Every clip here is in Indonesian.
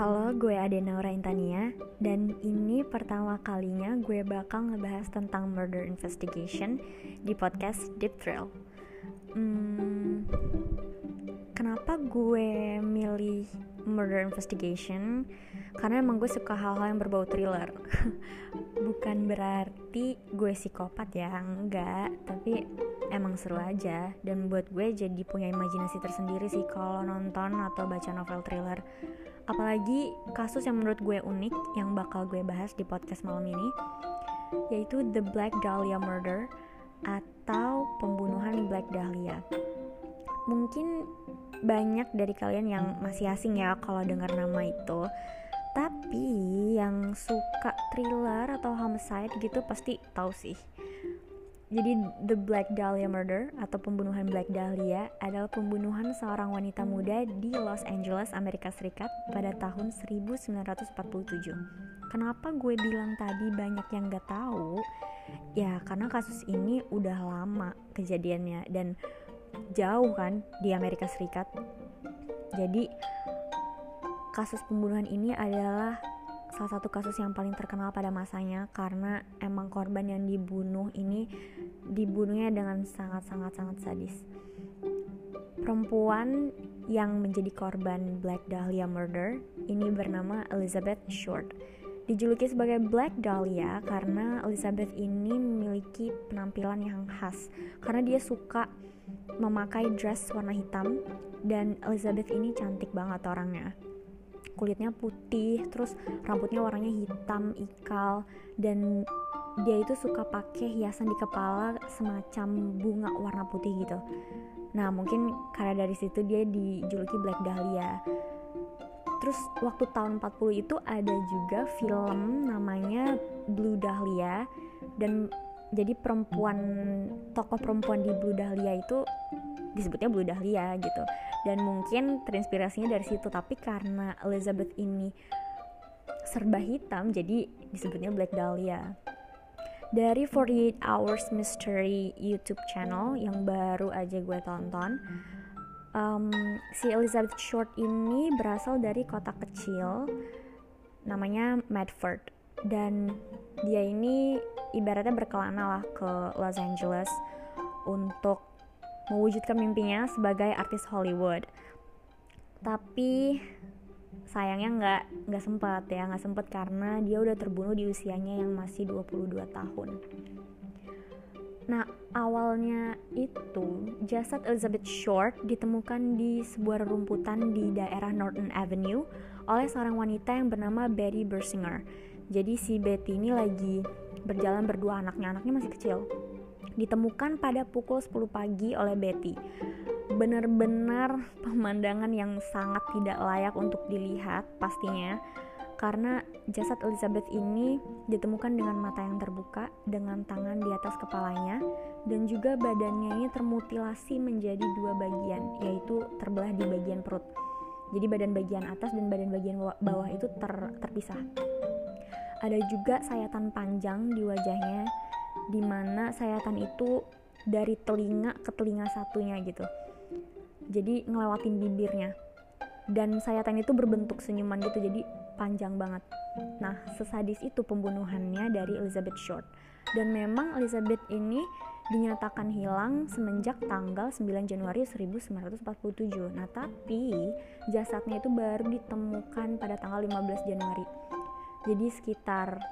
Halo, gue Adena Intania dan ini pertama kalinya gue bakal ngebahas tentang murder investigation di podcast Deep Thrill. Hmm, kenapa gue milih murder investigation? Karena emang gue suka hal-hal yang berbau thriller. Bukan berarti gue psikopat ya, enggak. Tapi emang seru aja dan buat gue jadi punya imajinasi tersendiri sih kalau nonton atau baca novel thriller Apalagi kasus yang menurut gue unik yang bakal gue bahas di podcast malam ini yaitu The Black Dahlia Murder atau pembunuhan Black Dahlia. Mungkin banyak dari kalian yang masih asing ya kalau dengar nama itu. Tapi yang suka thriller atau homicide gitu pasti tahu sih. Jadi The Black Dahlia Murder atau pembunuhan Black Dahlia adalah pembunuhan seorang wanita muda di Los Angeles, Amerika Serikat pada tahun 1947. Kenapa gue bilang tadi banyak yang gak tahu? Ya karena kasus ini udah lama kejadiannya dan jauh kan di Amerika Serikat. Jadi kasus pembunuhan ini adalah salah satu kasus yang paling terkenal pada masanya karena emang korban yang dibunuh ini dibunuhnya dengan sangat-sangat-sangat sadis. Perempuan yang menjadi korban Black Dahlia murder ini bernama Elizabeth Short. Dijuluki sebagai Black Dahlia karena Elizabeth ini memiliki penampilan yang khas karena dia suka memakai dress warna hitam dan Elizabeth ini cantik banget orangnya kulitnya putih terus rambutnya warnanya hitam ikal dan dia itu suka pakai hiasan di kepala semacam bunga warna putih gitu. Nah mungkin karena dari situ dia dijuluki Black Dahlia. Terus waktu tahun 40 itu ada juga film namanya Blue Dahlia dan jadi perempuan tokoh perempuan di Blue Dahlia itu disebutnya Blue Dahlia gitu. Dan mungkin terinspirasinya dari situ tapi karena Elizabeth ini serba hitam jadi disebutnya Black Dahlia. Dari 48 Hours Mystery YouTube channel yang baru aja gue tonton um, si Elizabeth Short ini berasal dari kota kecil namanya Medford. Dan dia ini ibaratnya berkelana lah ke Los Angeles untuk mewujudkan mimpinya sebagai artis Hollywood. Tapi sayangnya nggak nggak sempat ya nggak sempat karena dia udah terbunuh di usianya yang masih 22 tahun. Nah awalnya itu jasad Elizabeth Short ditemukan di sebuah rumputan di daerah Norton Avenue oleh seorang wanita yang bernama Betty Bersinger. Jadi si Betty ini lagi berjalan berdua anaknya, anaknya masih kecil ditemukan pada pukul 10 pagi oleh Betty. Benar-benar pemandangan yang sangat tidak layak untuk dilihat pastinya karena jasad Elizabeth ini ditemukan dengan mata yang terbuka, dengan tangan di atas kepalanya, dan juga badannya ini termutilasi menjadi dua bagian, yaitu terbelah di bagian perut. Jadi badan bagian atas dan badan bagian bawah itu ter terpisah. Ada juga sayatan panjang di wajahnya di mana sayatan itu dari telinga ke telinga satunya gitu. Jadi ngelewatin bibirnya. Dan sayatan itu berbentuk senyuman gitu jadi panjang banget. Nah sesadis itu pembunuhannya dari Elizabeth Short. Dan memang Elizabeth ini dinyatakan hilang semenjak tanggal 9 Januari 1947 nah tapi jasadnya itu baru ditemukan pada tanggal 15 Januari. Jadi sekitar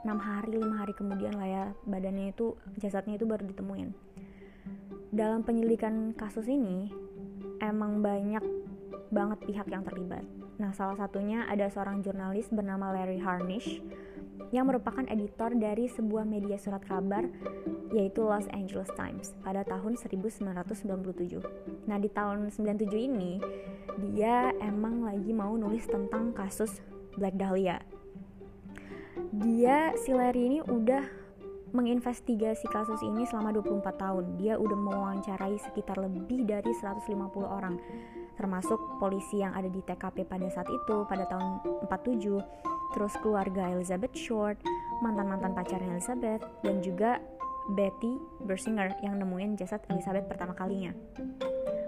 enam hari lima hari kemudian lah ya badannya itu jasadnya itu baru ditemuin. Dalam penyelidikan kasus ini emang banyak banget pihak yang terlibat. Nah salah satunya ada seorang jurnalis bernama Larry Harnish yang merupakan editor dari sebuah media surat kabar yaitu Los Angeles Times pada tahun 1997. Nah, di tahun 97 ini dia emang lagi mau nulis tentang kasus Black Dahlia dia si Larry ini udah menginvestigasi kasus ini selama 24 tahun. Dia udah mewawancarai sekitar lebih dari 150 orang termasuk polisi yang ada di TKP pada saat itu pada tahun 47, terus keluarga Elizabeth Short, mantan-mantan pacarnya Elizabeth dan juga Betty Bersinger yang nemuin jasad Elizabeth pertama kalinya.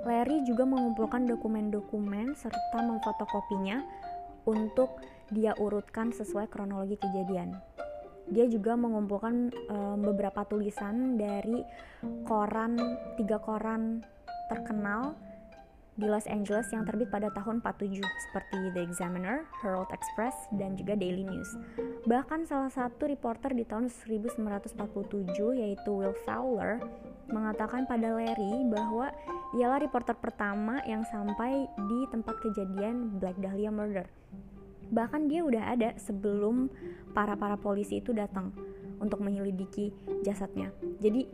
Larry juga mengumpulkan dokumen-dokumen serta memfotokopinya untuk dia urutkan sesuai kronologi kejadian. Dia juga mengumpulkan um, beberapa tulisan dari koran tiga koran terkenal di Los Angeles yang terbit pada tahun 47 seperti The Examiner, Herald Express, dan juga Daily News. Bahkan salah satu reporter di tahun 1947 yaitu Will Fowler mengatakan pada Larry bahwa ialah reporter pertama yang sampai di tempat kejadian Black Dahlia Murder. Bahkan dia udah ada sebelum para-para polisi itu datang untuk menyelidiki jasadnya. Jadi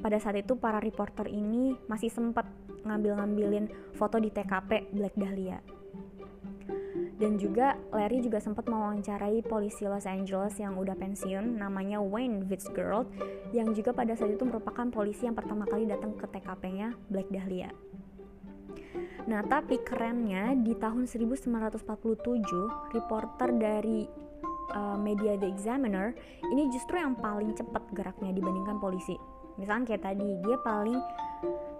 pada saat itu para reporter ini masih sempat ngambil-ngambilin foto di TKP Black Dahlia. Dan juga Larry juga sempat mewawancarai polisi Los Angeles yang udah pensiun namanya Wayne Fitzgerald yang juga pada saat itu merupakan polisi yang pertama kali datang ke TKP-nya Black Dahlia. Nah, tapi kerennya di tahun 1947, reporter dari uh, media The Examiner ini justru yang paling cepat geraknya dibandingkan polisi. Misalnya kayak tadi, dia paling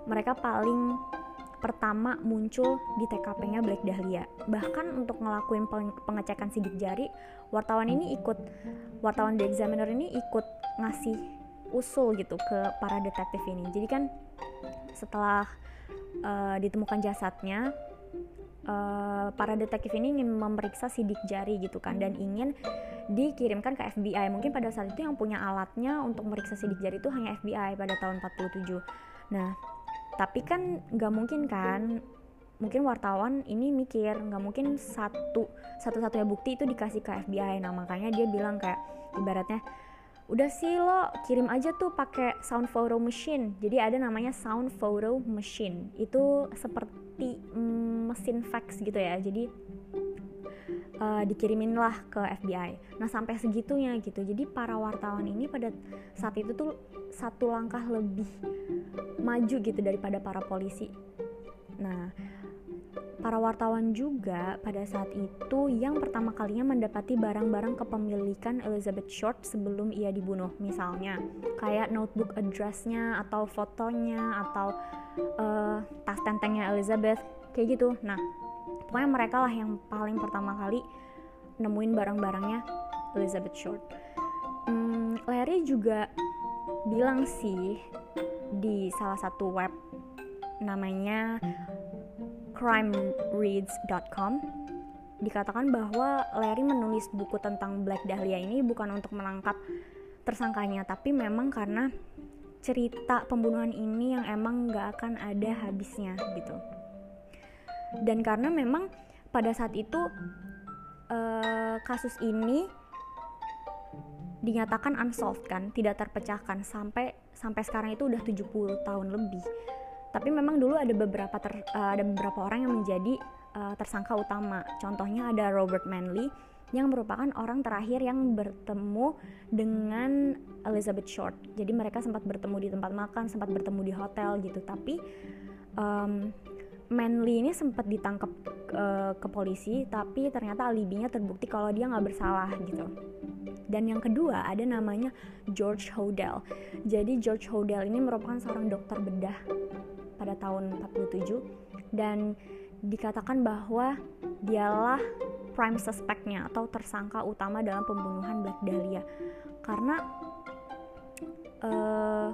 mereka paling pertama muncul di TKP-nya Black Dahlia. Bahkan untuk ngelakuin pengecekan sidik jari, wartawan ini ikut wartawan The Examiner ini ikut ngasih usul gitu ke para detektif ini. Jadi kan setelah uh, ditemukan jasadnya, uh, para detektif ini ingin memeriksa sidik jari gitu kan dan ingin dikirimkan ke FBI. Mungkin pada saat itu yang punya alatnya untuk memeriksa sidik jari itu hanya FBI pada tahun 47. Nah, tapi kan nggak mungkin kan mungkin wartawan ini mikir nggak mungkin satu satu-satunya bukti itu dikasih ke FBI nah makanya dia bilang kayak ibaratnya udah sih lo kirim aja tuh pakai sound photo machine jadi ada namanya sound photo machine itu seperti mm, mesin fax gitu ya jadi uh, dikirimin lah ke FBI. Nah sampai segitunya gitu. Jadi para wartawan ini pada saat itu tuh satu langkah lebih maju gitu daripada para polisi. Nah para wartawan juga pada saat itu yang pertama kalinya mendapati barang-barang kepemilikan Elizabeth Short sebelum ia dibunuh. Misalnya kayak notebook addressnya atau fotonya atau uh, tas tentengnya Elizabeth kayak gitu. Nah pokoknya mereka lah yang paling pertama kali nemuin barang-barangnya Elizabeth Short hmm, Larry juga bilang sih di salah satu web namanya crimereads.com dikatakan bahwa Larry menulis buku tentang Black Dahlia ini bukan untuk menangkap tersangkanya tapi memang karena cerita pembunuhan ini yang emang gak akan ada habisnya gitu dan karena memang pada saat itu uh, kasus ini dinyatakan unsolved kan, tidak terpecahkan sampai sampai sekarang itu udah 70 tahun lebih. Tapi memang dulu ada beberapa ter, uh, ada beberapa orang yang menjadi uh, tersangka utama. Contohnya ada Robert Manley yang merupakan orang terakhir yang bertemu dengan Elizabeth Short. Jadi mereka sempat bertemu di tempat makan, sempat bertemu di hotel gitu. Tapi um, Manly ini sempat ditangkap uh, ke polisi tapi ternyata alibinya terbukti kalau dia nggak bersalah gitu dan yang kedua ada namanya George Hodel jadi George Hodel ini merupakan seorang dokter bedah pada tahun 47 dan dikatakan bahwa dialah prime suspectnya atau tersangka utama dalam pembunuhan Black Dahlia karena uh,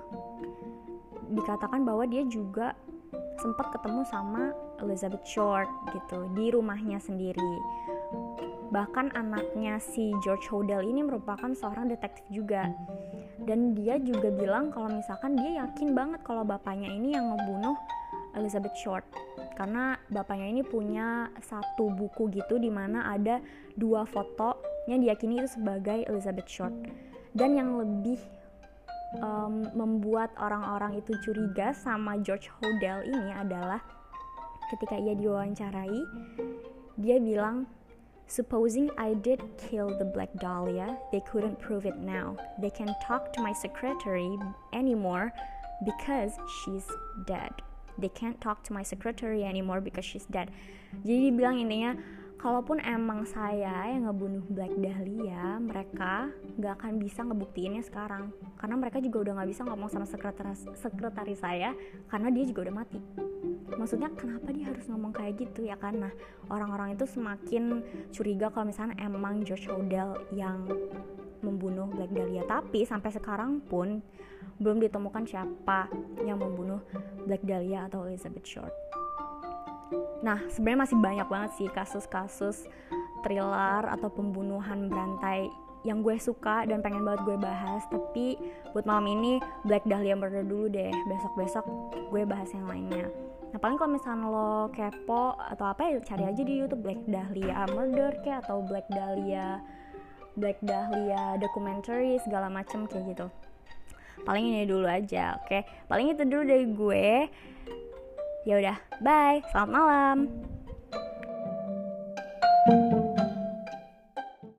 dikatakan bahwa dia juga sempat ketemu sama Elizabeth Short gitu di rumahnya sendiri. Bahkan anaknya si George Hodel ini merupakan seorang detektif juga. Dan dia juga bilang kalau misalkan dia yakin banget kalau bapaknya ini yang membunuh Elizabeth Short. Karena bapaknya ini punya satu buku gitu di mana ada dua foto yang diyakini itu sebagai Elizabeth Short. Dan yang lebih um, membuat orang-orang itu curiga sama George Hodel ini adalah ketika ia diwawancarai dia bilang Supposing I did kill the Black Dahlia, they couldn't prove it now. They can't talk to my secretary anymore because she's dead. They can't talk to my secretary anymore because she's dead. Jadi bilang intinya kalaupun emang saya yang ngebunuh Black Dahlia mereka nggak akan bisa ngebuktiinnya sekarang. Karena mereka juga udah nggak bisa ngomong sama sekretaris sekretaris saya karena dia juga udah mati. Maksudnya kenapa dia harus ngomong kayak gitu ya kan? Nah orang-orang itu semakin curiga kalau misalnya emang George Odell yang membunuh Black Dahlia. Tapi sampai sekarang pun belum ditemukan siapa yang membunuh Black Dahlia atau Elizabeth Short Nah, sebenarnya masih banyak banget sih kasus-kasus thriller atau pembunuhan berantai yang gue suka dan pengen banget gue bahas. Tapi buat malam ini Black Dahlia Murder dulu deh. Besok-besok gue bahas yang lainnya. Nah paling kalau misalnya lo kepo atau apa ya cari aja di YouTube Black Dahlia Murder kayak atau Black Dahlia Black Dahlia documentary segala macem kayak gitu. Paling ini dulu aja oke? Paling itu dulu dari gue Ya udah, bye. Selamat malam. thank you